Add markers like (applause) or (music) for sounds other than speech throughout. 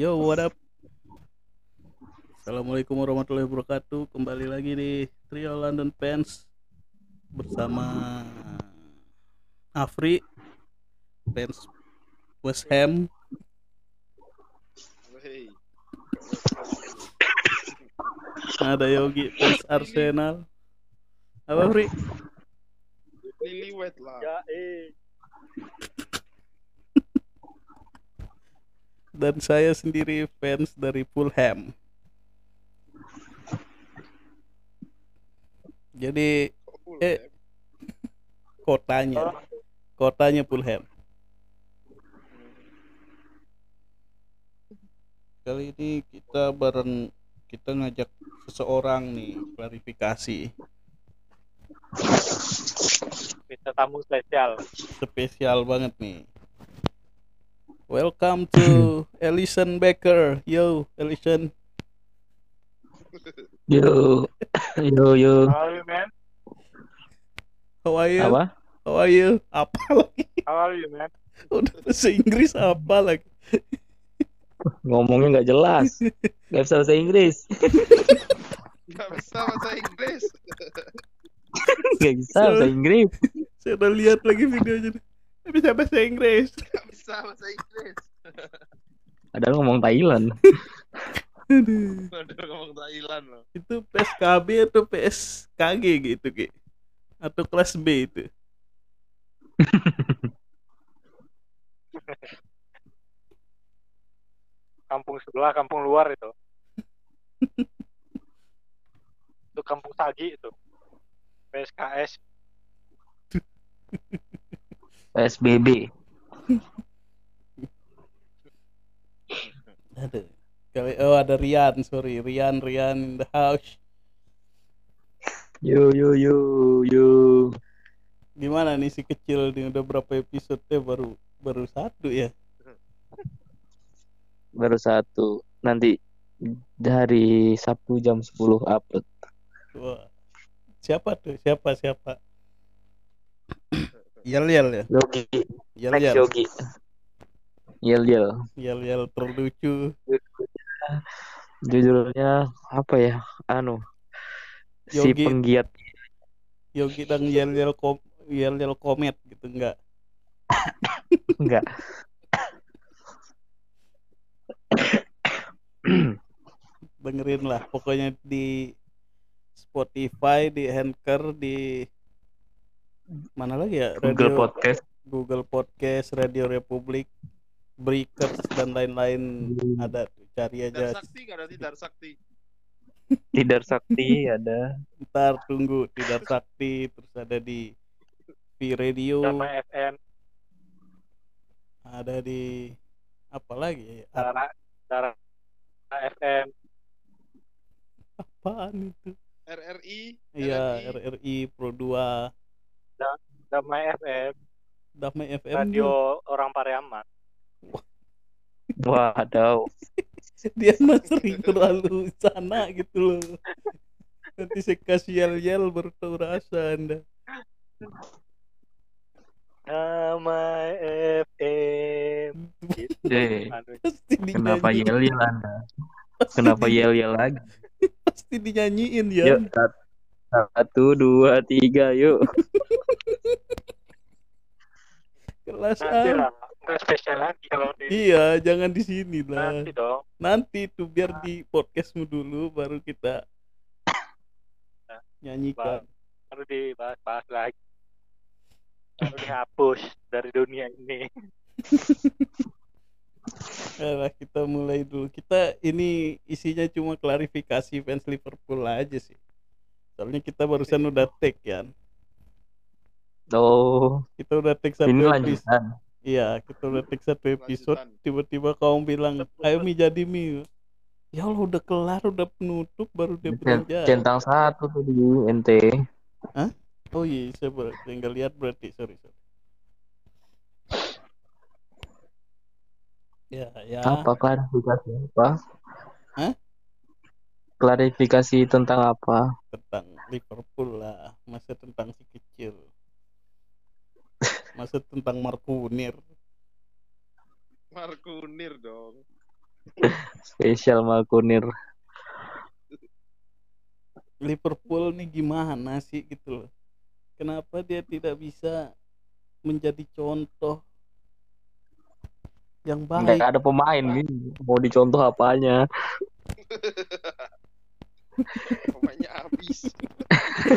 Yo, what up? Assalamualaikum warahmatullahi wabarakatuh. Kembali lagi di Trio London Fans bersama Afri, fans West Ham, ada Yogi, fans Arsenal. Apa Afri? Liliwet lah. Ya, eh. Dan saya sendiri fans dari Fulham. Jadi Eh. ya. kotanya, kotanya Fulham. Kali ini kita bareng kita ngajak seseorang nih klarifikasi Kita tamu spesial. spesial banget nih. Welcome to (clears throat) Ellison Baker. Yo, Ellison. Yo, (laughs) yo, yo. How are you, man? How are you? Apa? How are you? Apa lagi? How are you, man? Udah bahasa Inggris apa lagi? Ngomongnya nggak jelas. (laughs) Nggak bisa bahasa Inggris. Nggak bisa bahasa Inggris. (laughs) Nggak bisa bahasa Inggris. Saya udah lihat lagi videonya. (laughs) Bisa bahasa Inggris. Bisa bahasa Inggris. (laughs) Padahal ngomong Thailand. Aduh. Ngomong Thailand loh. Itu PSKB atau PSKG gitu, Ki? Atau kelas B itu? (laughs) Kampung sebelah, kampung luar itu. itu kampung Sagi itu. PSKS. PSBB. (laughs) Aduh. Oh ada Rian, sorry. Rian, Rian in the house. Yo, yo, yo, yo. Gimana nih si kecil nih udah berapa episode ya baru baru satu ya? Baru satu. Nanti dari Sabtu jam 10 upload. Wah. Siapa tuh? Siapa siapa? Yel yel ya. Yogi. Yel Next yel. Yogi. Yel, yel. Yel yel terlucu. Judulnya apa ya? Anu. Si Yogi. penggiat. Yogi dan yel yel kom yel yel komet gitu enggak? Enggak. dengerin lah pokoknya di Spotify di Anchor di mana lagi ya Google Radio- Podcast. Google Podcast Radio Republik Breakers dan lain-lain ada cari Dar aja Sakti nggak ada Dar Sakti. (laughs) Tidar Sakti ada. ntar tunggu tidak sakti terus ada di V Radio FM. ada di apa lagi? Darah, darah FM. apaan itu RRI. iya RRI. RRI Pro 2 Damai FM. Damai FM Radio orang Pariaman. Waduh. (laughs) dia mah sering terlalu sana gitu loh nanti saya kasih yel yel baru tahu rasa anda Damai FM. Gitu. Pasti kenapa dinyanyiin yel yel Anda? pasti, Kenapa di- yel yel lagi? (laughs) pasti dinyanyiin ya Yuk, sat- satu, dua, tiga, yuk. Kelas Nanti A lah. Nggak spesial lagi kalau di iya jangan di sini lah nanti dong. nanti tuh biar di podcastmu dulu baru kita nyanyikan Baru dibahas-bahas lagi. Baru dihapus dari dunia ini. (laughs) Nah, kita mulai dulu kita ini isinya cuma klarifikasi fans Liverpool aja sih soalnya kita barusan udah take ya Oh, kita udah take satu ini episode lanjutan. Iya, kita udah take satu episode, tiba-tiba kamu bilang, ayo Mi jadi Mi. Ya Allah udah kelar, udah penutup, baru dia bilang jadi. Centang satu tuh di NT. Oh iya, saya baru tinggal lihat berarti, sorry, sorry. Ya, ya. Apa klarifikasi apa? Hah? Klarifikasi tentang apa? Tentang Liverpool lah, masa tentang si kecil. Masa tentang Markunir. Markunir dong. Spesial Makunir. Liverpool nih gimana sih gitu loh. Kenapa dia tidak bisa menjadi contoh yang Nggak baik? ada pemain nih. Mau dicontoh apanya? Pemainnya habis.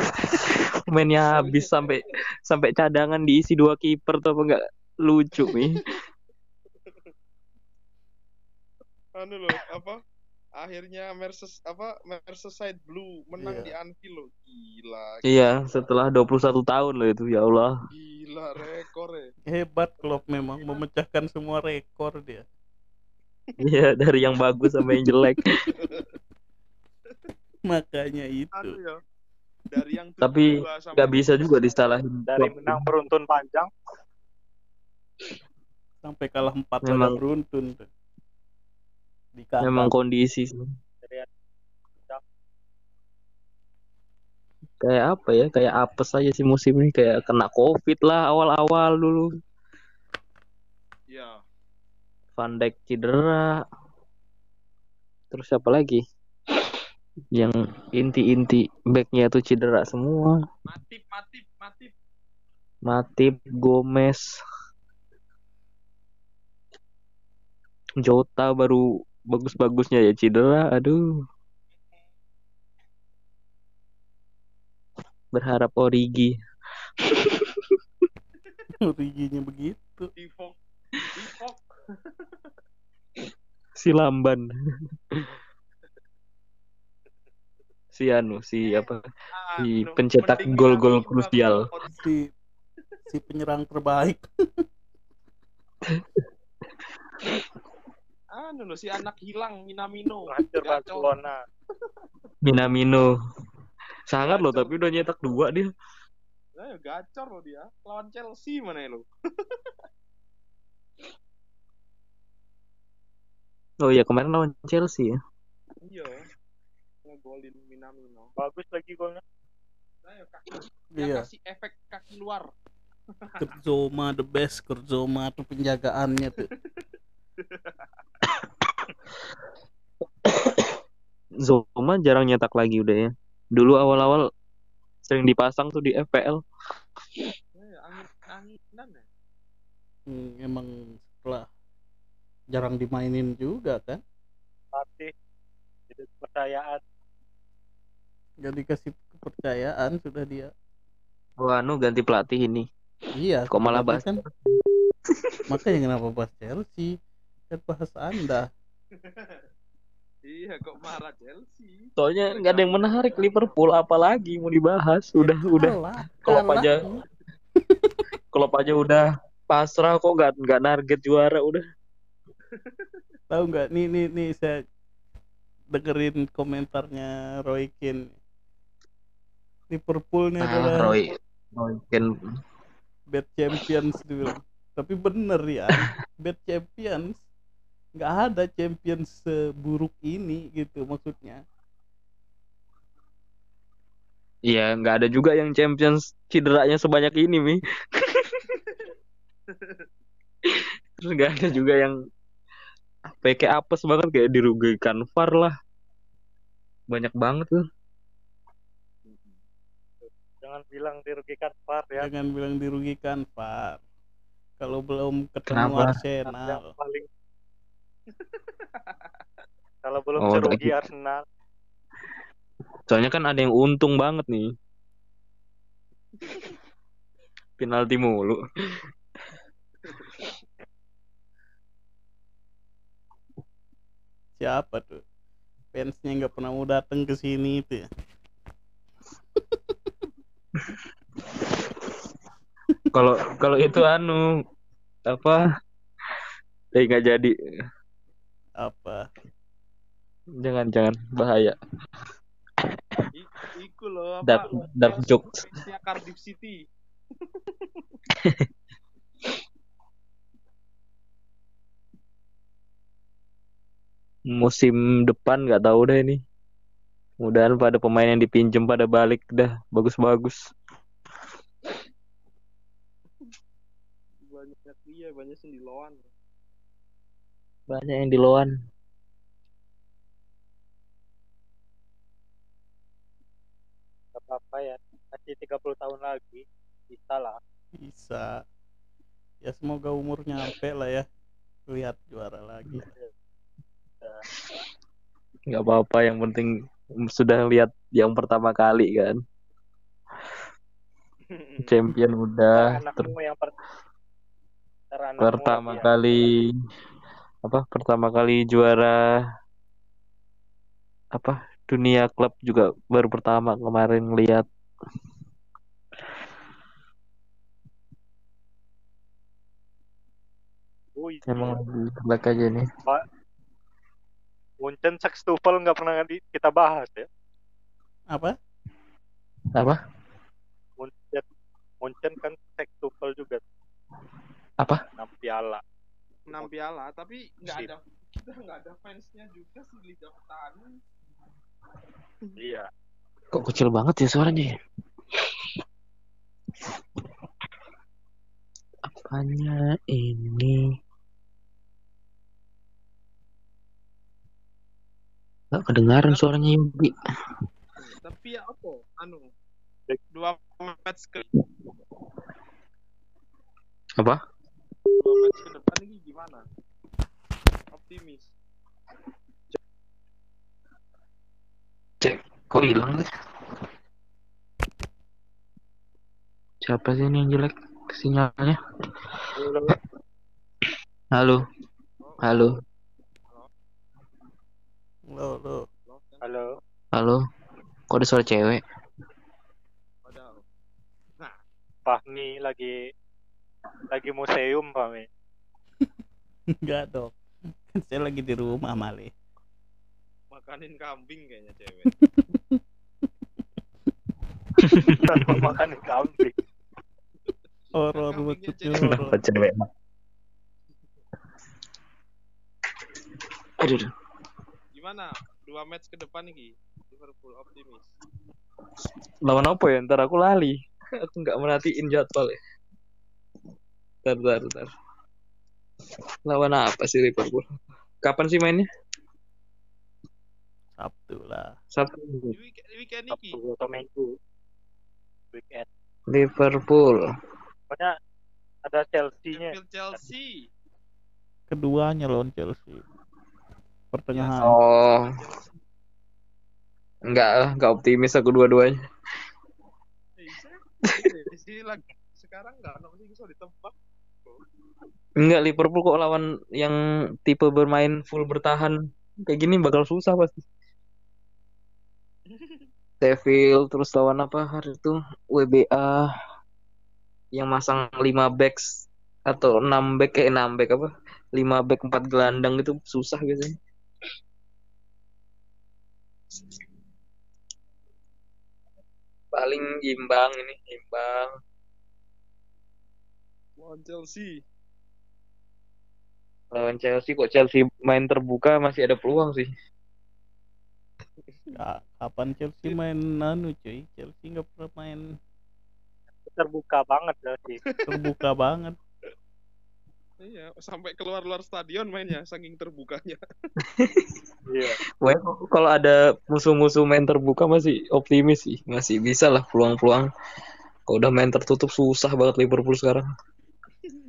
(laughs) Mainnya habis sampai sampai cadangan diisi dua kiper tuh apa enggak lucu nih. (laughs) Anu loh, apa? Akhirnya Merses apa Merseyside Blue menang Iya. di Anfield loh. Gila. Iya, setelah 21 tahun loh itu, ya Allah. Gila rekor ya. Hebat Klopp memang memecahkan semua rekor dia. Iya, dari yang bagus sampai yang jelek. (laughs) Makanya itu. Anu ya. Dari yang Tapi 72 sampai Nggak bisa juga disalahin. Dari menang beruntun panjang Sampai kalah empat Memang- beruntun. Memang kondisi sih. Kayak apa ya? Kayak apes aja sih musim ini. Kayak kena covid lah awal-awal dulu. Ya. Van Dijk cedera. Terus siapa lagi? Yang inti-inti backnya tuh cedera semua. Matip, Matip, Matip. Matip, Gomez, Jota baru bagus-bagusnya ya cedera. Aduh. Berharap Origi. (laughs) Originya begitu. Divok. Divok. Si Lamban. Si anu, si apa? Si Anu, pencetak gol-gol krusial. Si si penyerang terbaik. (laughs) Anu loh si anak hilang Minamino. hancur Gacor. Barcelona. Minamino. Sangat loh, tapi udah nyetak dua dia. Nah, ya gacor loh dia. Lawan Chelsea mana ya lo? (laughs) Oh iya, kemarin lawan Chelsea ya. Iya. Ngegolin Minamino. Bagus lagi golnya. Nah, ya, kaki, Iya. kasih efek kaki luar. Kerzoma the best. Kerzoma tuh penjagaannya tuh. (coughs) Zoma jarang nyetak lagi udah ya. Dulu awal-awal sering dipasang tuh di FPL. Nah, ya, angin anginan ya. Hmm, emang setelah jarang dimainin juga kan. Latih. Jadi kepercayaan. Gak dikasih kepercayaan sudah dia. Wah, anu ganti pelatih ini. Iya. Kok malah bahas kan. (laughs) Makanya kenapa bahas Chelsea? Kan bahas Anda. (laughs) Iya, kok marah Chelsea? Soalnya nggak ada yang menarik Liverpool apalagi mau dibahas. Udah udah Kalah, Klopp kalah. aja. Klopp aja udah pasrah kok nggak nggak target juara udah. Tahu nggak? Nih nih nih saya dengerin komentarnya Roy Keane. Liverpool ini adalah Ah, Roy Roy Keane bad champions dulu. Tapi bener ya, bad champions. Nggak ada champions seburuk ini gitu maksudnya. Iya, nggak ada juga yang Champions cederanya sebanyak ini, Mi. (laughs) Terus nggak ada juga yang apa ya, apes banget kayak dirugikan VAR lah. Banyak banget tuh. Jangan bilang dirugikan VAR ya. Jangan bilang dirugikan VAR. Kalau belum ketemu Kenapa? Arsenal. Yang paling (laughs) kalau belum Oh, serugi Arsenal Soalnya kan ada yang untung banget nih. Penalti mulu. Siapa tuh? Fansnya nggak pernah mau datang ke sini itu ya. Kalau kalau itu anu apa? Eh nggak jadi. Apa? Jangan jangan bahaya. I- iku loh apa? Dark dark jokes. Cardiff City. (laughs) Musim depan nggak tahu deh ini. Mudahan pada pemain yang dipinjem pada balik dah bagus-bagus. iya banyak yang diloan banyak yang diloan Gak apa-apa ya masih 30 tahun lagi bisa lah. Bisa. Ya semoga umurnya nyampe lah ya lihat juara lagi. Nggak apa-apa yang penting sudah lihat yang pertama kali kan. (laughs) Champion udah anakmu ter... yang per pertama yang- kali apa pertama kali juara apa dunia klub juga baru pertama kemarin lihat Wih, emang lagi jelek aja nih. Munchen sextuple nggak pernah kita bahas ya. Apa? Apa? Munchen Munchen kan sextuple juga Apa? enam piala. Enam piala tapi nggak ada kita nggak ada fansnya juga sih liga petani iya. Kok kecil banget ya suaranya ya? Apanya ini? Nggak kedengaran suaranya Yogi. Tapi ya apa? Anu dua match ke apa dua match ke depan ini gimana? Optimis. Kok hilang deh siapa sih ini yang jelek sinyalnya? Halo? Halo. Lo lo Loh, kan halo? Halo. Kok ada suara cewek? Padahal. Fahmi lagi lagi museum Fahmi (laughs) enggak dong. Kan saya lagi di rumah mali. Makanin kambing kayaknya cewek. (laughs) Tanpa makan kambing. Horor betul horor. kenapa cewek aduh aduh. gimana? Dua match ke depan nih Liverpool optimis. Lawan apa ya? Ntar aku lali. (laughs) Aku nggak merhatiin jadwal ya ntar ntar ntar lawan apa sih Liverpool? Kapan sih mainnya? Sabtu lah. Sabtu. Weekend, weekend ini. Sabtu atau Minggu? Weekend. Liverpool. Pokoknya ada Chelsea-nya. Chelsea. Keduanya lawan Chelsea. Pertengahan. Oh. Nggak lah nggak optimis aku dua-duanya. Eh, saya- (laughs) di sini lagi sekarang nggak ada sih bisa ditebak Enggak Liverpool kok lawan yang tipe bermain full bertahan kayak gini bakal susah pasti. (laughs) Sheffield terus lawan apa hari itu WBA yang masang 5 backs atau 6 back eh 6 back apa? 5 back 4 gelandang itu susah biasanya. Paling imbang ini, imbang. Lawan Chelsea. Lawan Chelsea kok Chelsea main terbuka masih ada peluang sih. Ka- kapan Chelsea main anu cuy? Chelsea nggak pernah main. Terbuka banget Chelsea. Terbuka banget. Iya sampai keluar luar stadion mainnya saking terbukanya. Iya. Wah, kalau ada musuh-musuh main terbuka masih optimis sih, masih bisa lah peluang-peluang. Kalau udah main tertutup susah banget Liverpool sekarang.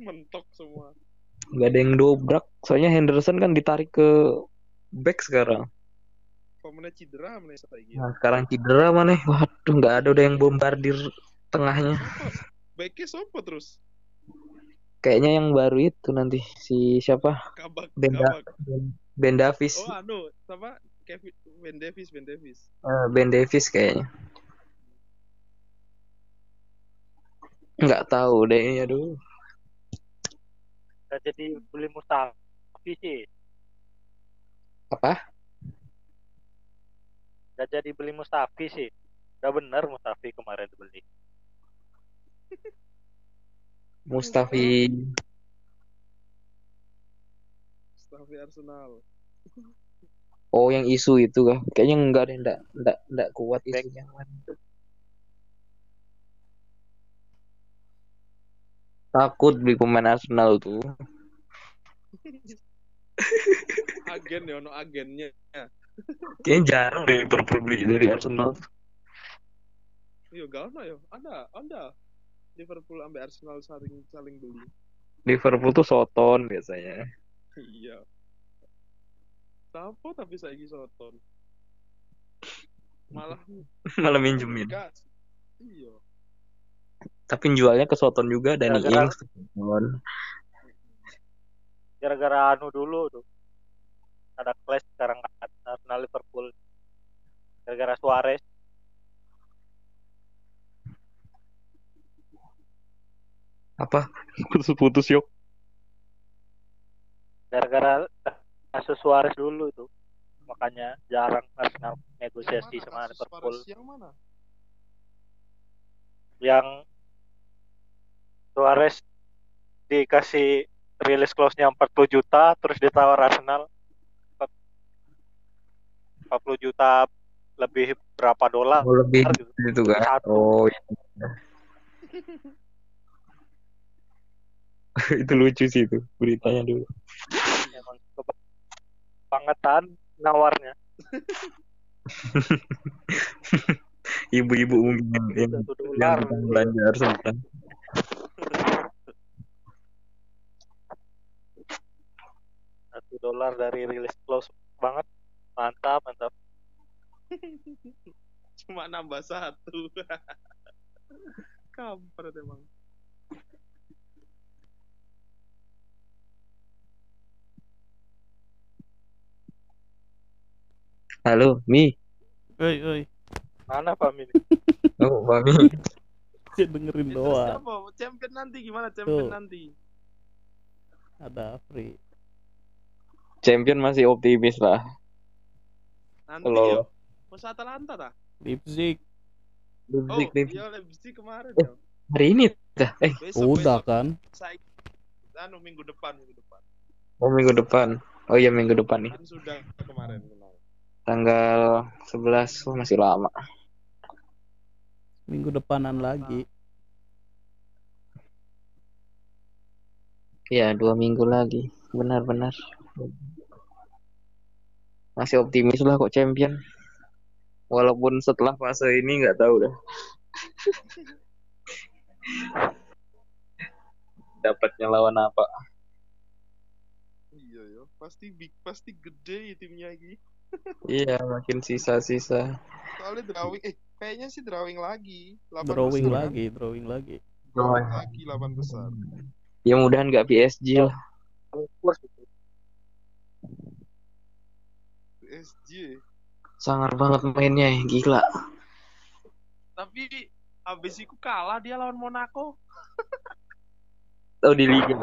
Mentok semua Gak ada yang dobrak, soalnya Henderson kan ditarik ke back sekarang. pemainnya cedera mana lagi Nah, sekarang cedera mana? Waduh, nggak ada udah yang bombardir tengahnya. baiknya siapa terus Kayaknya yang baru itu nanti si siapa? kabak Benda. kabak Ben Davis. oh anu sama Kevin Ben Davis Ben Davis Eh, ben Davis kayaknya. Nggak tahu deh, aduh. Udah jadi beli Mustafi sih Apa? udah jadi beli Mustafi sih udah bener Mustafi kemarin beli (laughs) Mustafi Stafi Arsenal (laughs) Oh, yang isu itu kah? Kayaknya enggak deh, enggak, enggak, enggak kuat Back. isunya. Takut beli pemain Arsenal tuh. (laughs) agen ya ono agennya Kayaknya jarang deh Liverpool beli dari Arsenal. Iya, gak ono ya. Ada, ada. Liverpool sampai Arsenal saling saling beli. Liverpool tuh Soton biasanya. Iya. Siapa tapi saya Soton. Malah (laughs) Malah minjemin. Iya. Tapi jualnya ke Soton juga Danny Gara-gara- Ings. Gara-gara anu dulu tuh ada clash sekarang Arsenal Liverpool gara-gara Suarez Apa? Putus-putus yuk. gara-gara kasus Suarez dulu tuh makanya jarang Arsenal negosiasi mana sama Liverpool Suarez? Yang mana? yang Suarez dikasih rilis clause-nya 40 juta terus ditawar Arsenal 40 juta lebih berapa dolar Oh, lebih gitu. itu kan. Satu. Oh, iya. (laughs) itu lucu sih itu beritanya dulu. emang kebangetan nawarnya (laughs) Ibu-ibu mungkin yang, belanja Arsenal. Dolar dari rilis close banget mantap mantap (laughs) Cuma nambah satu. (laughs) Kampret emang. Halo, Mi. Oi, oi. mana family (laughs) Oh, Mami. Dia dengerin doang. siapa? Champion nanti gimana champion Tuh. nanti? Ada free. Champion masih optimis lah. Nanti Kalau ya. Masa Atalanta dah? Leipzig Oh, Leipzig, Leipzig. iya Leipzig kemarin Eh. ya. hari ini dah. Eh, Besok, udah besok. kan. Saya anu minggu depan minggu depan. oh minggu depan. Oh iya minggu depan nih. Kan sudah kemarin. Tanggal 11 oh, masih lama. Minggu depanan lagi. Ya, dua minggu lagi. Benar-benar. Masih optimis lah kok champion. Walaupun setelah fase ini nggak tahu dah. (laughs) Dapatnya lawan apa? Iya ya, pasti big pasti gede ya timnya lagi. (laughs) Iya, makin sisa-sisa. Soalnya drawing eh kayaknya sih drawing lagi. 8 Drawing besar, kan? lagi, drawing lagi. Drawing lagi 8 besar. Ya mudahan nggak PSG lah. PSG. Sangar banget mainnya, gila. Tapi habis itu kalah dia lawan Monaco. Oh di liga.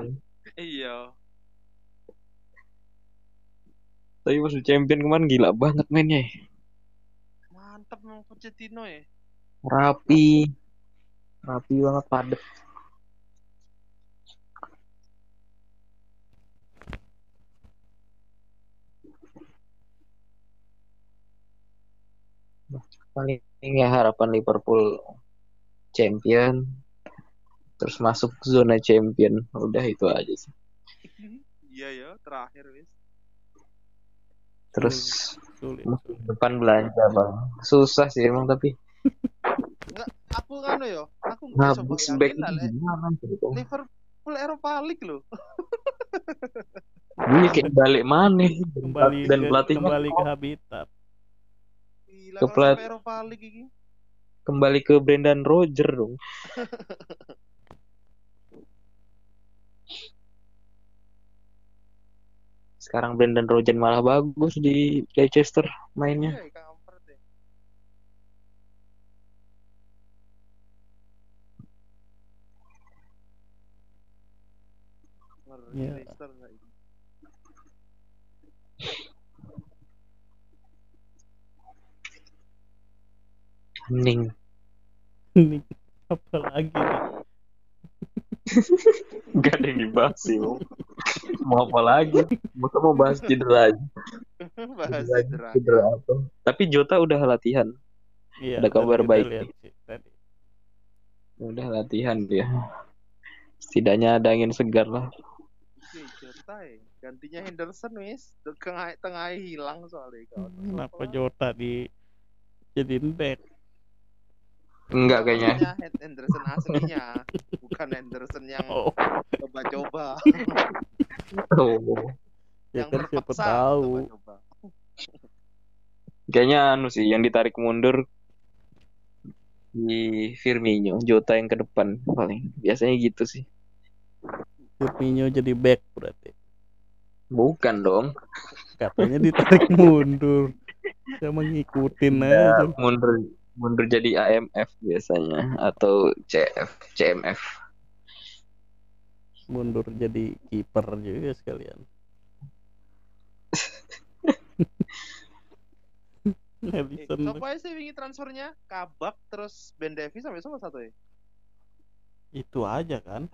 Iya. Tapi masuk champion kemarin gila banget mainnya. Mantap memang Pochettino ya. Rapi. Rapi banget padet. Paling ya harapan Liverpool champion terus masuk zona champion udah itu aja sih Iya ya, terakhir wis. terus Sulit. musim depan belanja bang susah sih emang tapi Aku kan yo, aku nah bisa bayangin lah, Liverpool Eropa League loh. Ini kayak balik mana Kembali dan ke, pelatihnya kembali ke habitat. Gila Ke ini. kembali ke Brendan Roger dong. (laughs) Sekarang Brendan Roger malah bagus di Leicester mainnya. Kampret hening Ini apa lagi? (laughs) Gak ada yang dibahas sih mau apa lagi masa mau bahas cedera aja (laughs) Bahas Cedera, cedera. cedera apa tapi Jota udah latihan Iya, Ada kabar baik lihat tadi. udah latihan dia setidaknya ada angin segar lah Jota ya. Gantinya Henderson wis. Tengah tengah hilang soalnya kawan. Kenapa Jota di jadiin back? Enggak kayaknya. Maksudnya Head Henderson aslinya, bukan Henderson yang Oh, coba-coba, Oh. ya yang kan siapa tahu. coba-coba. Kayaknya anu sih yang ditarik mundur di Firmino, Jota yang ke depan paling. Biasanya gitu sih. Firmino jadi back berarti. Bukan dong. Katanya ditarik mundur. Saya ngikutin Ya, aja. mundur mundur jadi AMF biasanya atau CF, CMF. Mundur jadi kiper juga sekalian. (laughs) Eh, Alisson siapa sih wingi transfernya? Kabak terus Ben Davies sampai sama satu ya? itu aja kan.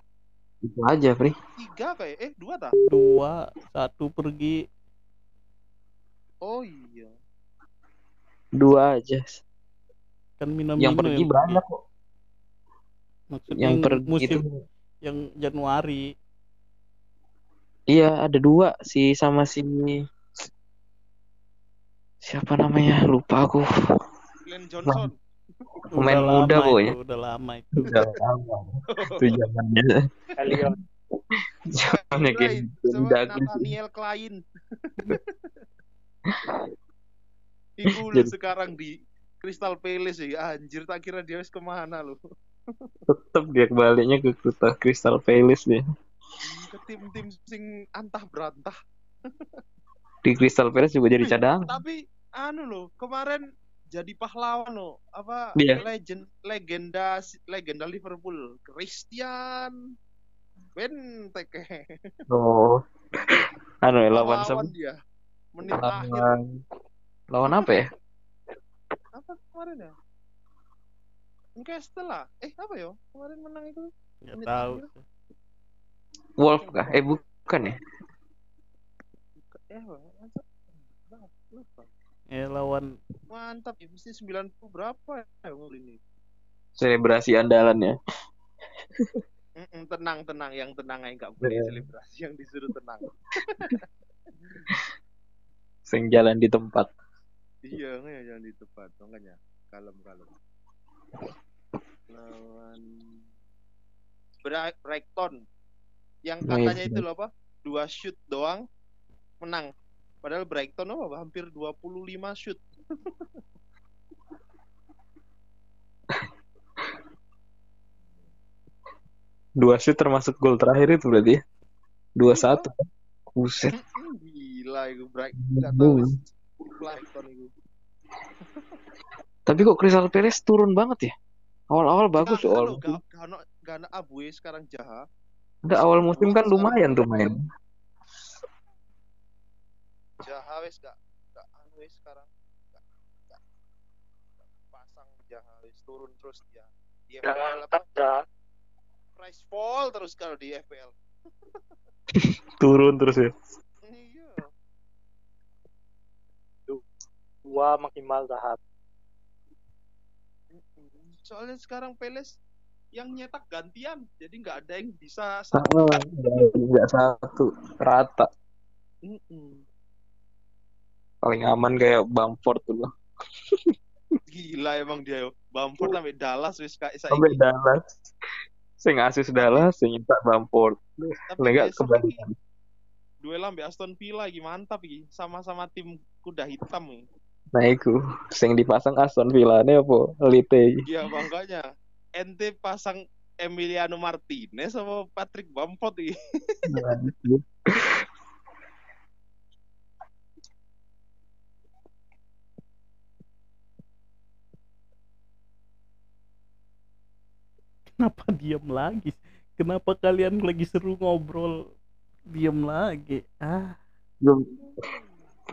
Itu aja, Pri. Tiga kayak, eh dua tak? Dua, satu pergi. Oh iya. Dua aja. Kan Minamino Yang pergi banyak kok. Maksudnya Yang yang pergi musim itu yang Januari. iya ada dua si sama si siapa namanya lupa aku Glenn Johnson. Pemain Udah muda pokoknya. itu, Udah lama itu. udah lama itu zamannya zamannya kayak sama Douglas Nathaniel Klein. (laughs) Ibu sekarang di Crystal Palace ya. Anjir tak kira dia wis ke mana lu. tetep dia kebaliknya ke Crystal Palace dia Ke tim-tim sing antah berantah. di Crystal Palace juga jadi cadangan Tapi anu loh, kemarin jadi pahlawan loh. Apa Iya. legend legenda legenda Liverpool Christian Benteke. oh anu ya lawan siapa dia. Menit akhir lawan lawan apa ya apa kemarin ya? Newcastle lah. Eh apa ya? Kemarin menang itu. Menit tahu. akhir. Wolf kah eh bukan ya Eh. Lupa. Eh lawan Mantap ya mesti 90 berapa ya gol ini? selebrasi andalannya Mm-mm, tenang tenang yang tenang aja nggak boleh Iya. selebrasi yang disuruh tenang. sing jalan di tempat iya ya jangan di tempat makanya kalem kalem. Lawan Brighton yang Oh, iya, katanya itu loh apa dua shoot doang menang. Padahal Brighton apa hampir 25 shoot. (laughs) dua shoot termasuk gol terakhir itu berarti ya dua satu buset Gila itu Brighton. Brighton itu. Tapi kok Crystal Palace turun banget ya awal-awal bagus Gak, awal gak, gak, gak, gak ada abu ya sekarang jaha. Enggak, awal musim kan lumayan tuh main Jaha wes gak, gak anu wes sekarang. Gak, gak, gak pasang jaha wes turun terus dia. Di FPL apa? ya Price fall terus kalau di FPL. turun terus ya dua maksimal tahat Soalnya sekarang Peles yang nyetak gantian, jadi nggak ada yang bisa. sama nggak satu rata Mm-mm. paling aman kayak Bamford tuh loh Gila emang dia yo. Bamford sampai Dallas wes kayak saya. sampai Dallas sing asis Dallas sing nyetak Bamford Tapi enggak kebalikan duel ambil Aston Villa lagi mantap iki sama-sama tim kuda hitam iki. Nah itu sing dipasang Aston Villa ini apa? Elite. Iya makanya. Ente pasang Emiliano Martinez sama Patrick Bamford iki. (laughs) kenapa diam lagi? Kenapa kalian lagi seru ngobrol? Diam lagi? Ah, belum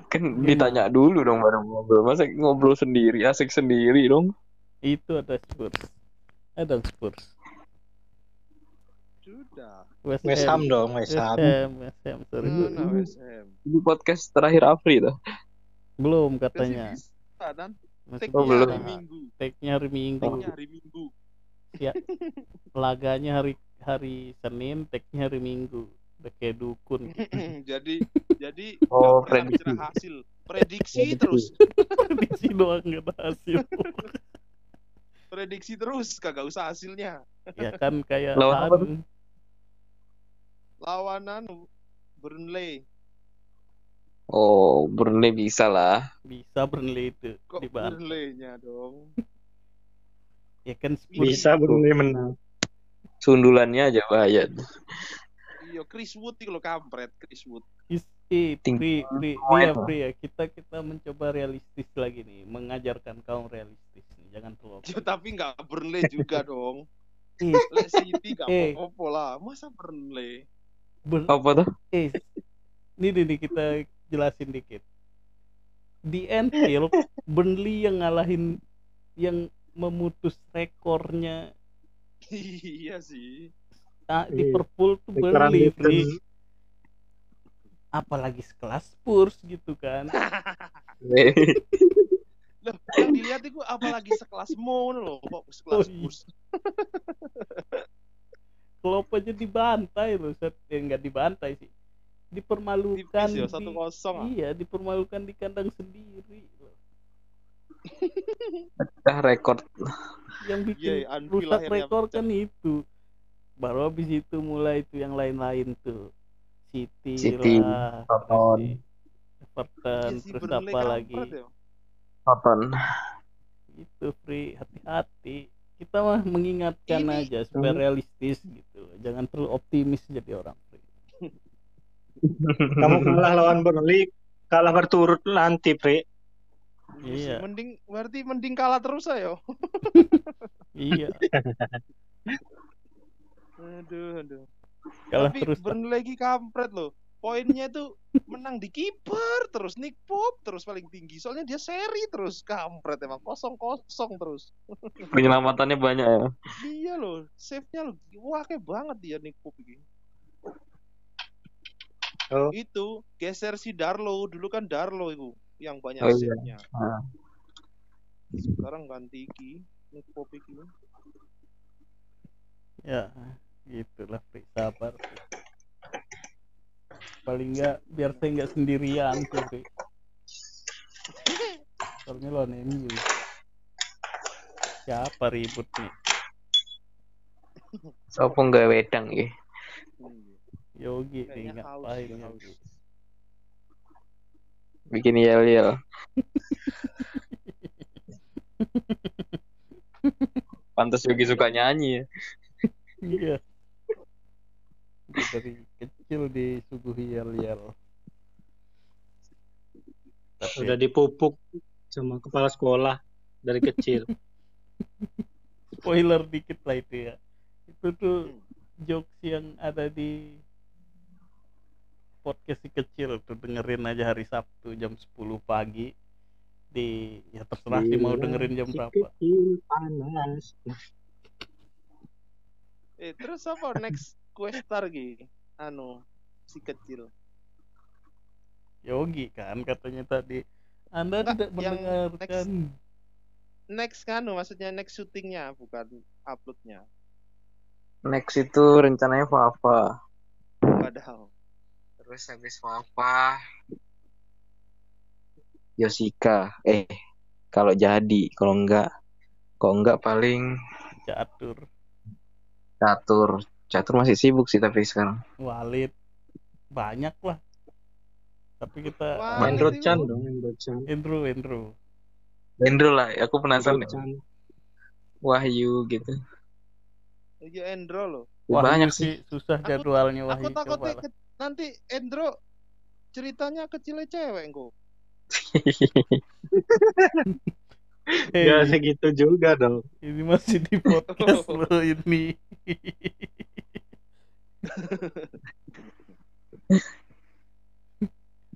kan ditanya dulu dong baru ngobrol masa ngobrol sendiri asik sendiri dong itu ada Spurs. Ada Spurs. Sudah. West, West Ham dong West West Ham West Ham, sorry. West Ham? ini podcast terakhir Afri tuh Belum katanya. bisa dan Masih Oh, belum. hari Minggu. Tag-nya hari Minggu. Tag-nya hari Minggu. Laganya hari hari Senin, tag-nya hari Minggu. Udah kayak dukun. (laughs) jadi jadi Oh, prediksi. hasil. Prediksi Prediksi. terus. (laughs) Prediksi doang nggak ada hasil. (laughs) prediksi terus kagak usah hasilnya ya kan kayak Lawan apa lawan anu Burnley Oh, Burnley bisa lah. bisa Burnley itu kok. Burnley-nya dong ya kan Spurs Bisa Burnley menang. Sundulannya aja bahaya. Iya Chris Wood itu lo kampret Chris Wood is- Ting- Pri, Pri, poin iya, lah. Pri, ya. kita kita mencoba realistis lagi nih mengajarkan kaum realistis nih jangan terlalu ya, (laughs) tapi nggak Burnley (laughs) juga dong Lek City gak Eh. apa-apa lah masa Burnley Bur- Apa tuh? eh, ini nih, nih, kita jelasin dikit di Anfield (laughs) Burnley yang ngalahin yang memutus rekornya iya sih ah, Iya. Liverpool tuh. Pri. apalagi sekelas Spurs gitu kan Loh, yang dilihat itu apalagi sekelas Mo loh kok sekelas Oh, iya. Spurs (laughs) Klopp aja dibantai loh set eh, nggak dibantai sih dipermalukan tipis ya di- satu kosong ah. iya dipermalukan di kandang sendiri loh. Udah rekor. yang bikin Iya, Anfield rusak akhirnya rekor pecah. kan itu baru habis itu mulai itu yang lain-lain tuh City, City, lah Everton. Everton Iya sih, terus Burnley apa lagi ya. Nonton. itu free hati-hati kita mah mengingatkan Ini- aja supaya Hmm. realistis gitu jangan terlalu optimis jadi orang free Kamu (laughs) kalah lawan Burnley, kalah berturut nanti, Pri. Iya. mending berarti mending kalah terus ayo (laughs) iya (laughs) aduh aduh. Kalah tapi terus Burnley lagi kampret loh. Poinnya tuh menang di kiper terus Nick Pope terus paling tinggi. Soalnya dia seri terus kampret emang. Kosong kosong terus. (laughs) Penyelamatannya banyak ya. iya loh save nya loh. Wah kayak banget dia Nick Pope ini. Oh. itu geser si Darlow dulu kan Darlow itu yang banyak Oh, iya. save nya Ah. sekarang ganti Ki Nick Pope ini. Ya gitulah free sabar Pri. paling enggak biar saya nggak sendirian sih Pri. soalnya lawan MU siapa ribut nih Sopo nggak wedang ya. Yogi nih ngapain Yogi haus. Bikin yel-yel. (laughs) Pantas Yogi suka nyanyi ya. iya dari kecil disuguhi yel-yel. Tapi Udah dipupuk sama kepala sekolah dari kecil. (laughs) spoiler dikit lah itu ya. Itu tuh jokes yang ada di podcast si kecil tuh. Dengerin aja hari Sabtu jam 10 pagi. Di ya terserah sih mau dengerin jam berapa. kecil panas. eh terus apa next questar Ki anu si kecil. Yogi kan katanya tadi. Anda Enggak, tidak yang mendengarkan. Next kan maksudnya next syutingnya bukan uploadnya. Next itu rencananya Fafa. padahal. Terus habis Fafa. Yosika. Eh, kalau jadi, kalau enggak, kalau enggak paling catur. Catur. Catur masih sibuk sih tapi sekarang. Walid banyak lah tapi kita Wah, Main itu- Rochan dong, main Rochan. Andrew Andrew Hendro lah, aku penasaran. Rochan. Wahyu gitu. iya Endro loh Wah Banyak sih sih. susah Aku- jadwalnya aku Wahyu takutnya coba lah. ke- nanti Endro ceritanya kecilnya cewek kok (laughs) Hei, Ya segitu juga dong. ini masih di podcast (laughs) lo ini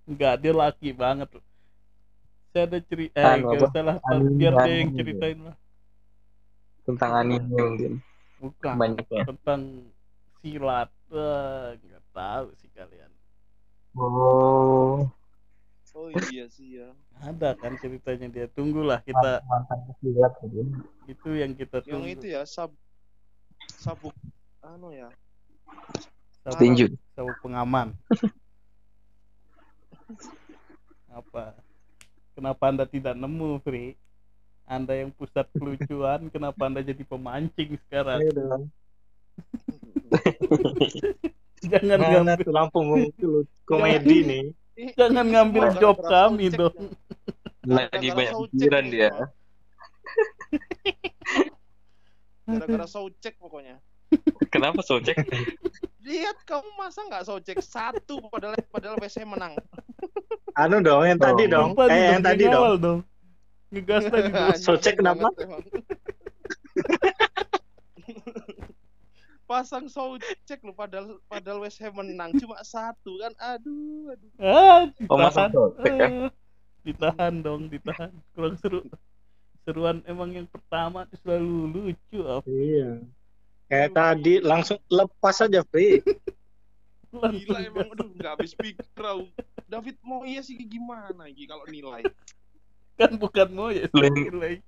Enggak, dia laki banget loh. Saya ada cerita, eh, gak usah lah, biar dia yang ceritain lah. Tentang anime mungkin. Bukan, Banyaknya. tentang silat. Wah, nggak tahu sih kalian. Oh. Oh iya sih ya Ada kan ceritanya dia. Tunggulah kita, gitu. itu yang kita yang tunggu. itu ya sab sabuk anu ya Sabuk- Tinju. sabuk pengaman. Apa? Kenapa Anda tidak nemu, Fri? Anda yang pusat kelucuan, kenapa Anda jadi pemancing sekarang? Jangan tuh Lampung itu komedi nih. Jangan ngambil job kami dong. Lagi (laughs) Gara-gara banyak pikiran dia. Gara-gara soundcheck pokoknya. Kenapa socek? (laughs) Lihat kamu masa nggak soundcheck satu padahal padahal WC menang. (laughs) Anu dong, yang tadi Oh. dong. Kayak dong, yang tadi dong. dong. Ngegas tadi dong. Soundcheck kenapa? Pasang soundcheck lu padahal padahal West Ham menang cuma satu kan. Aduh, aduh. Ah, Oh, masa ditahan. ya? Ah, ditahan dong, ditahan. Kurang seru. Seruan emang yang pertama selalu lucu. Apa? Iya. Kayak tadi langsung lepas aja free. Gila emang aduh nggak habis pikir tau. David Moyes sih gimana Gi kalau nilai? kan bukan mau ya Leng- nilai.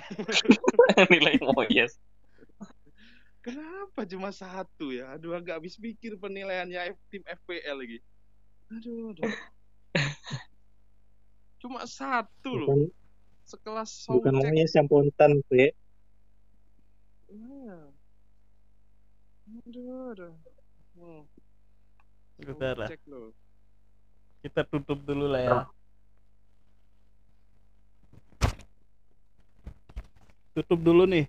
(laughs) Nilai Moyes. Kenapa cuma satu ya? Aduh agak habis pikir penilaiannya F- tim FPL lagi. Aduh, aduh. (laughs) Cuma satu loh. Bukan, Sekelas bukan soundcheck. namanya spontan free. Iya. Aduh, aduh. Hmm. Soundcheck loh. kita tutup dulu lah ya. Tutup dulu nih.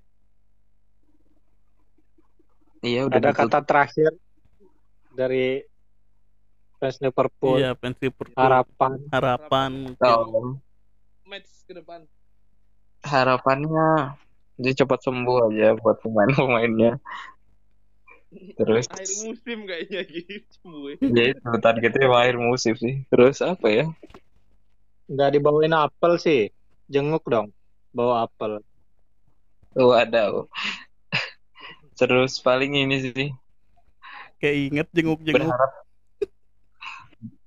Iya udah Ada ditutup. kata terakhir dari fans Liverpool. Iya, fans Liverpool. Harapan. Harapan. Oh, Match ke depan. harapannya dia cepat sembuh aja buat pemain-pemainnya. Terus Akhir musim kayaknya gitu. gue. ya itu targetnya emang akhir musim sih. Terus apa ya? Nggak dibawain apel sih. Jenguk dong. Bawa apel. Oh ada. oh. Terus paling ini sih Kayak inget jenguk-jenguk. berharap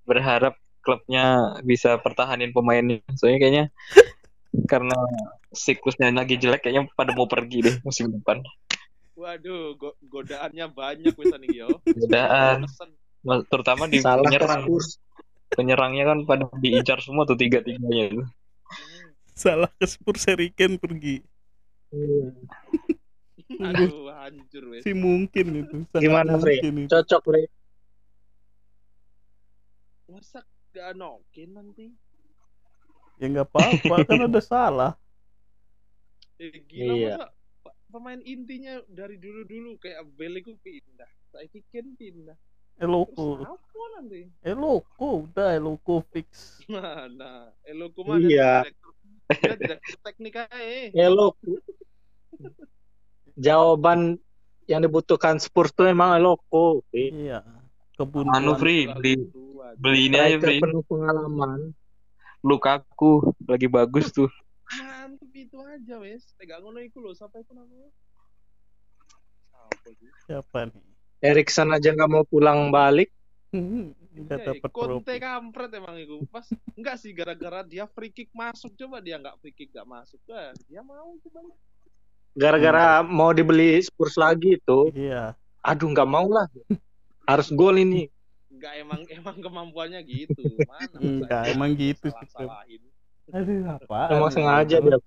berharap klubnya bisa pertahanin pemainnya. Soalnya kayaknya (laughs) karena siklusnya lagi jelek kayaknya pada mau pergi deh musim depan. Waduh, go- godaannya banyak wis nih yo. Godaan. Terutama di Salah penyerang. Penyerangnya kan pada diincar semua tuh tiga-tiganya itu. Salah ke Spurs Harry Kane pergi. Iya. Aduh, (laughs) hancur wes. Si mungkin itu. Sangat Gimana, itu. Cocok free. Masa gak nokin nanti? Ya nggak apa-apa kan ada (laughs) salah. Eh, gila Iya. masa pemain intinya dari dulu-dulu kayak Bale itu pindah. Saya Ken pindah. Eloko. apa nanti? Eloko udah Eloko fix. Mana? Eloko mah Iya. direktur teknik aja. Elok. (laughs) Jawaban yang dibutuhkan Spurs tuh emang. Free. Iya. Kebun Anu Free beli beli ini aja Free. penuh pengalaman. Lukaku lagi bagus tuh. Mantep itu aja wes. Tegang ngono iku lho, siapa itu namanya? Siapa nih? Erikson aja nggak mau pulang balik. Nggak Eh, dapat Conte kampret emang itu. Pas enggak sih gara-gara dia free kick masuk coba dia enggak free kick enggak masuk. Wah, dia mau coba. Gara-gara mau dibeli Spurs lagi itu. Iya. Aduh nggak mau lah. Harus gol ini. Enggak emang emang kemampuannya gitu. Mana dia emang gitu sih, salah-salahin. Aduh apa? Emang sengaja dia.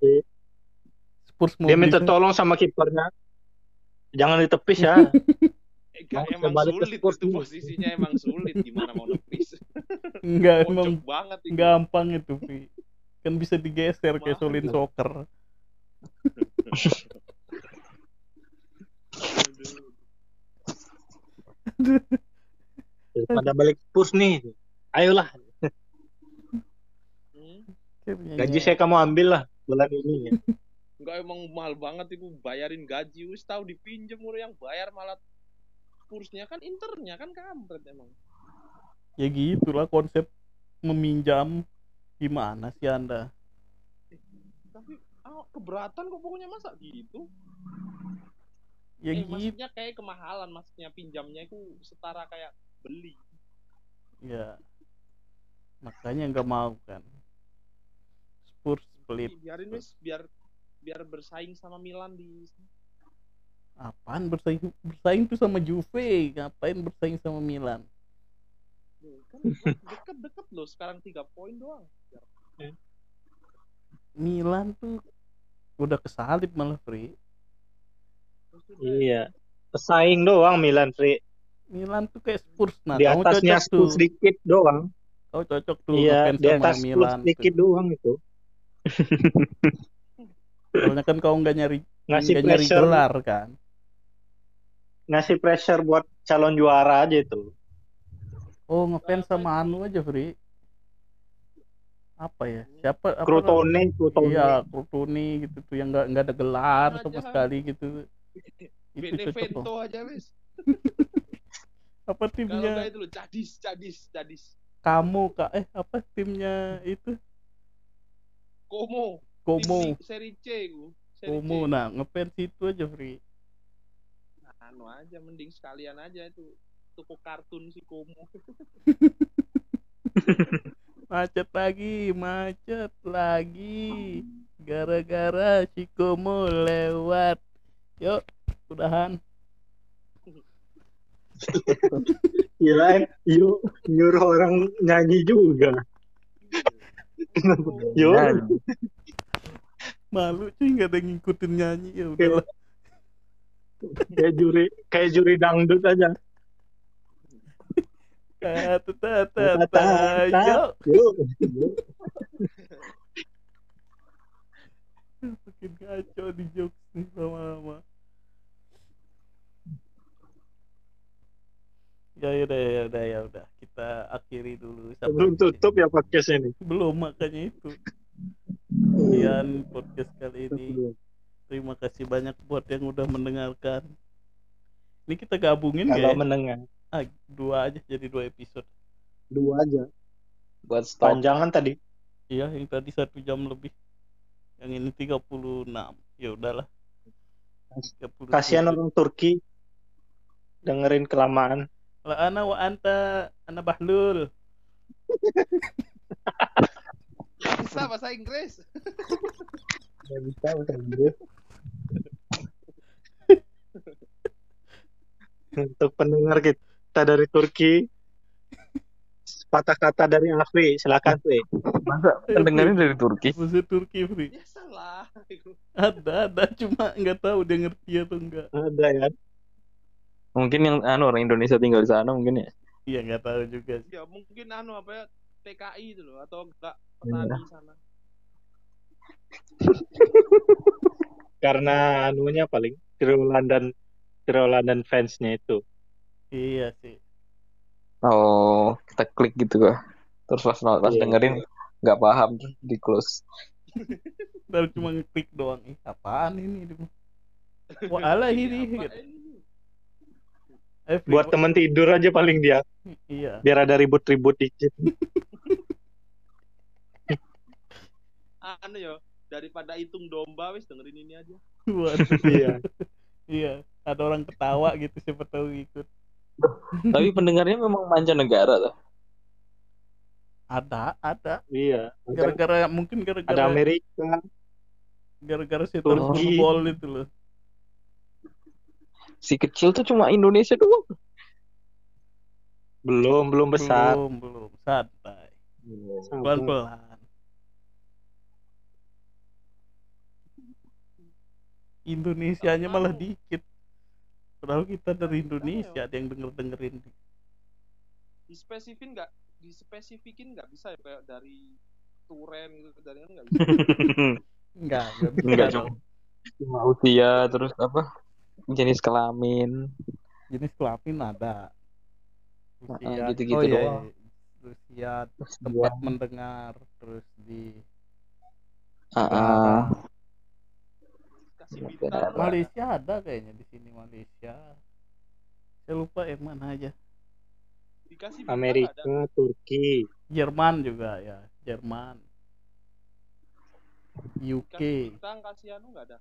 Spurs mau Dia minta tolong sama kipernya. Jangan ditepis ya. Eh, enggak, Mau emang sulit itu posisinya emang sulit gimana mau nepis. Enggak emang banget itu. gampang itu, Pi. Kan bisa digeser kayak. Solin Soccer. (laughs) Daripada balik Spurs nih. Ayolah. Gaji saya kamu ambil lah bulan ini. Ya. Enggak emang mahal banget itu bayarin gaji wis tahu dipinjem orang yang bayar malah kursnya kan internya kan kampret emang. Ya gitulah konsep meminjam gimana sih Anda? Tapi ah, keberatan kok pokoknya masa gitu. Ya eh, gitu. maksudnya kayak kemahalan maksudnya pinjamnya itu setara kayak beli. Ya. Makanya nggak mau kan. Spurs pelit. Biarin wis biar biar bersaing sama Milan di Apaan bersaing bersaing tuh sama Juve, ngapain bersaing sama Milan? Loh, kan deket-deket loh sekarang tiga poin doang. Milan tuh udah kesalip malah Free Iya. Pesaing doang Milan, Fri. Milan tuh kayak Spurs nah Di atasnya tuh Spurs dikit doang. kau cocok tuh Iya, di atas Spurs Milan dikit tuh. doang itu. soalnya kan kau nggak nyari Ngasih nggak nyari pressure, gelar kan ngasih pressure buat calon juara aja itu. oh ngefans sama Anu aja Free apa ya? Siapa? Apa Crotone, Crotone. iya gitu tuh yang nggak nggak ada gelar sama Aja. sekali gitu. Itu cocok tuh aja wes (laughs) apa kalau timnya? nggak itu loh cadis cadis cadis kamu kak eh apa timnya itu? Como Tim seri C gue Como C. nah ngefans itu aja Free anu aja mending sekalian aja itu toko kartun si Como (laughs) macet lagi macet lagi gara-gara si Como lewat yuk udahan Kirain yuk nyuruh orang nyanyi juga. (laughs) Yuk. Malu cuy nggak ada ngikutin nyanyi ya udahlah kayak juri kayak juri dangdut aja. Tata tata Tata, yuk Yuk. Yuk. makin ngaco di jokes nih lama-lama ya udah ya udah ya udah kita akhiri dulu Belum tutup ya podcast ini. belum makanya itu sekian podcast kali ini terima kasih banyak buat yang udah mendengarkan ini kita gabungin Kalau ya? mendengar ah, dua aja jadi dua episode dua aja. Buat stop. Panjangan tadi. iya yang tadi satu jam lebih yang ini 36 ya udahlah 37. Kasihan orang Turki dengerin kelamaan. La ana wa anta ana bahlul bisa bahasa Inggris Gak bisa bahasa Inggris. Untuk pendengar kita dari Turki, patah kata dari Afri, silakan Afri. Masa pendengarnya dari Turki? bahasa Turki free biasalah ada ada cuma nggak tahu dia ngerti atau enggak Ada ya. Mungkin yang anu orang Indonesia tinggal di sana mungkin ya. iya nggak tahu juga sih ya mungkin anu apa ya TKI itu loh atau enggak petani Iya. sana (laughs) Karena anunya paling Tirolan dan Tirolan dan fansnya itu. Iya sih Oh, kita klik gitu kah. Terus pas pas Iya. dengerin nggak paham terus di close. (laughs) baru cuma ngeklik doang ih apaan ini wah ini Apa gitu. ini? eh, Buat temen tidur aja paling dia, iya biar ada ribut-ribut dikit. (laughs) anu ya daripada hitung domba wis dengerin ini aja (laughs) Waduh. Iya. iya ada orang ketawa gitu siapa tahu ikut (laughs) Tapi pendengarnya memang mancanegara tuh. ada ada Iya. gara-gara mungkin Ada gara-gara Amerika, gara-gara Turki. football itu loh Si kecil tuh cuma Indonesia doang. belum belum besar. belum belum santai pelan-pelan Indonesianya malah Anu. dikit padahal kita dari Indonesia ada yang denger dengerin dispesifikin nggak dispesifikin nggak bisa ya kayak dari Turen gitu dari kan nggak bisa (laughs) enggak enggak bisa Enggak dong. cuma usia terus apa jenis kelamin. jenis kelamin ada Ah, usia gitu-gitu oh, iya, doang. iya. usia Terus tempat mendengar terus di Ah, ah. Kasih bintang Malaysia ada kayaknya di sini Malaysia. Saya lupa yang mana aja. Dikasih bintang ada Amerika, Turki. Jerman juga ya Jerman. UK bintang kasih anu nggak ada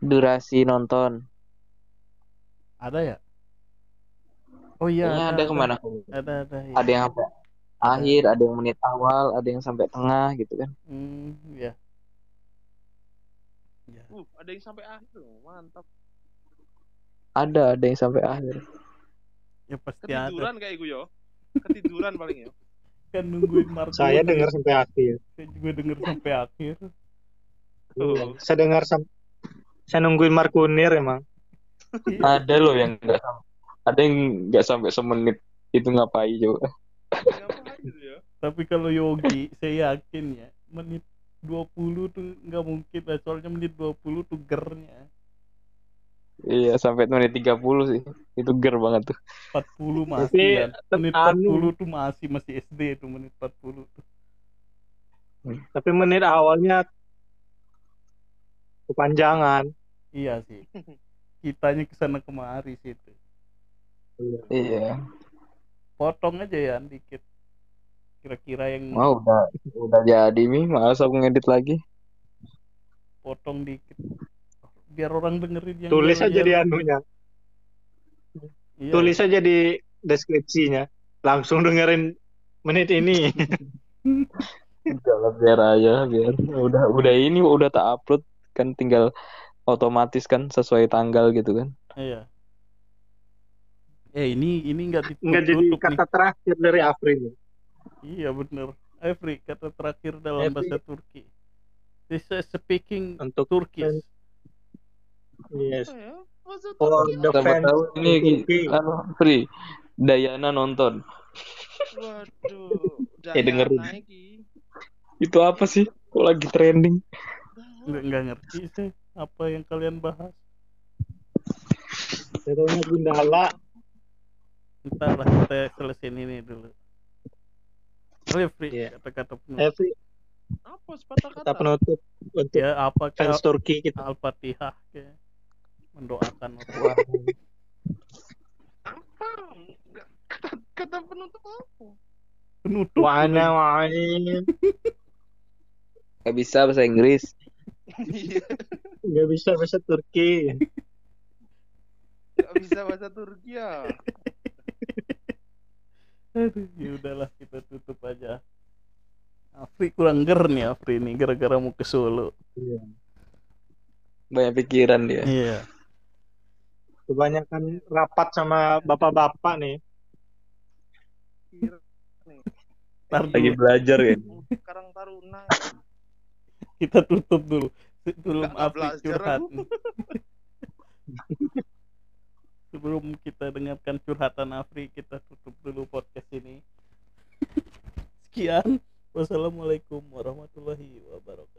durasi nonton. ada ya? Oh iya Kayaknya ada ke mana? ada. Ada ya. Ada yang sampai akhir, ada yang menit awal, ada yang sampai tengah gitu kan. hmm, ya ya uh ada yang sampai akhir loh mantap Ada, ada yang sampai akhir. ya pasti ada ketiduran kayak gue yo ketiduran paling ya kan nungguin Marco Saya dengar sampai akhir. saya juga denger sampai akhir Iya. Saya dengar sam- saya nungguin Markunir emang. Ada loh yang nggak sam- ada yang nggak sampai semenit itu ngapain coba. Ngapain ya? Tapi kalau Yogi, saya yakin ya, menit 20 tuh nggak mungkin lah. Soalnya menit 20 tuh gernya. Iya sampai menit 30 sih. Itu ger banget tuh. 40 Tapi masih kan. Menit anu. 40 tuh masih masih SD tuh menit 40 tuh. Tapi menit awalnya kepanjangan. Iya sih. Kitanya ke sana kemari situ. Iya. Potong aja ya dikit. Kira-kira yang Wah udah udah jadi nih. Males aku ngedit lagi. potong dikit. Biar orang dengerin yang Tulis aja di anunya. Iya. Tulis aja di deskripsinya. Langsung dengerin menit ini. Udah lah, biar aja biar udah udah ini udah tak upload kan tinggal otomatis kan sesuai tanggal gitu kan. Iya. Eh ini ini nggak ditutup Nggak jadi nih. kata terakhir dari Afri. Iya bener. Every kata terakhir dalam Every. bahasa Turki. This is speaking Untuk Turkish. yes. Ya? For Turki the apa? Siapa fans tahu ini Turki. anu free Dayana nonton. Waduh. (laughs) Eh, dengerin. Iki. Itu apa sih? Kok lagi trending? Nggak, nggak ngerti sih apa yang kalian bahas. Contohnya Gundala. Ntar lah kita selesaiin ini dulu. Refri Iya. kata-kata penutup. Every Apa sepatah kata? kita penutup untuk Ya apa fans Turki kita. Al-Fatihah kayak mendoakan orang. Wah, Apa? Kata, kata penutup apa? Penutup. Wana main. Gak bisa bahasa Inggris. Iya. Nggak bisa bahasa Turki. Gak bisa bahasa Turki ya. (laughs) Aduh, ya udahlah kita tutup aja. Afri kurang ger nih Afri nih gara-gara mau ke Solo. Banyak pikiran dia. Iya. Kebanyakan rapat sama bapak-bapak nih. Kira nih. Ntar Lagi belajar ya. Karang Taruna. kita tutup dulu. Sebelum Afri belajar curhat. (laughs) Sebelum kita dengarkan curhatan Afri, kita tutup dulu podcast ini. (laughs) Sekian. Wassalamualaikum warahmatullahi wabarakatuh.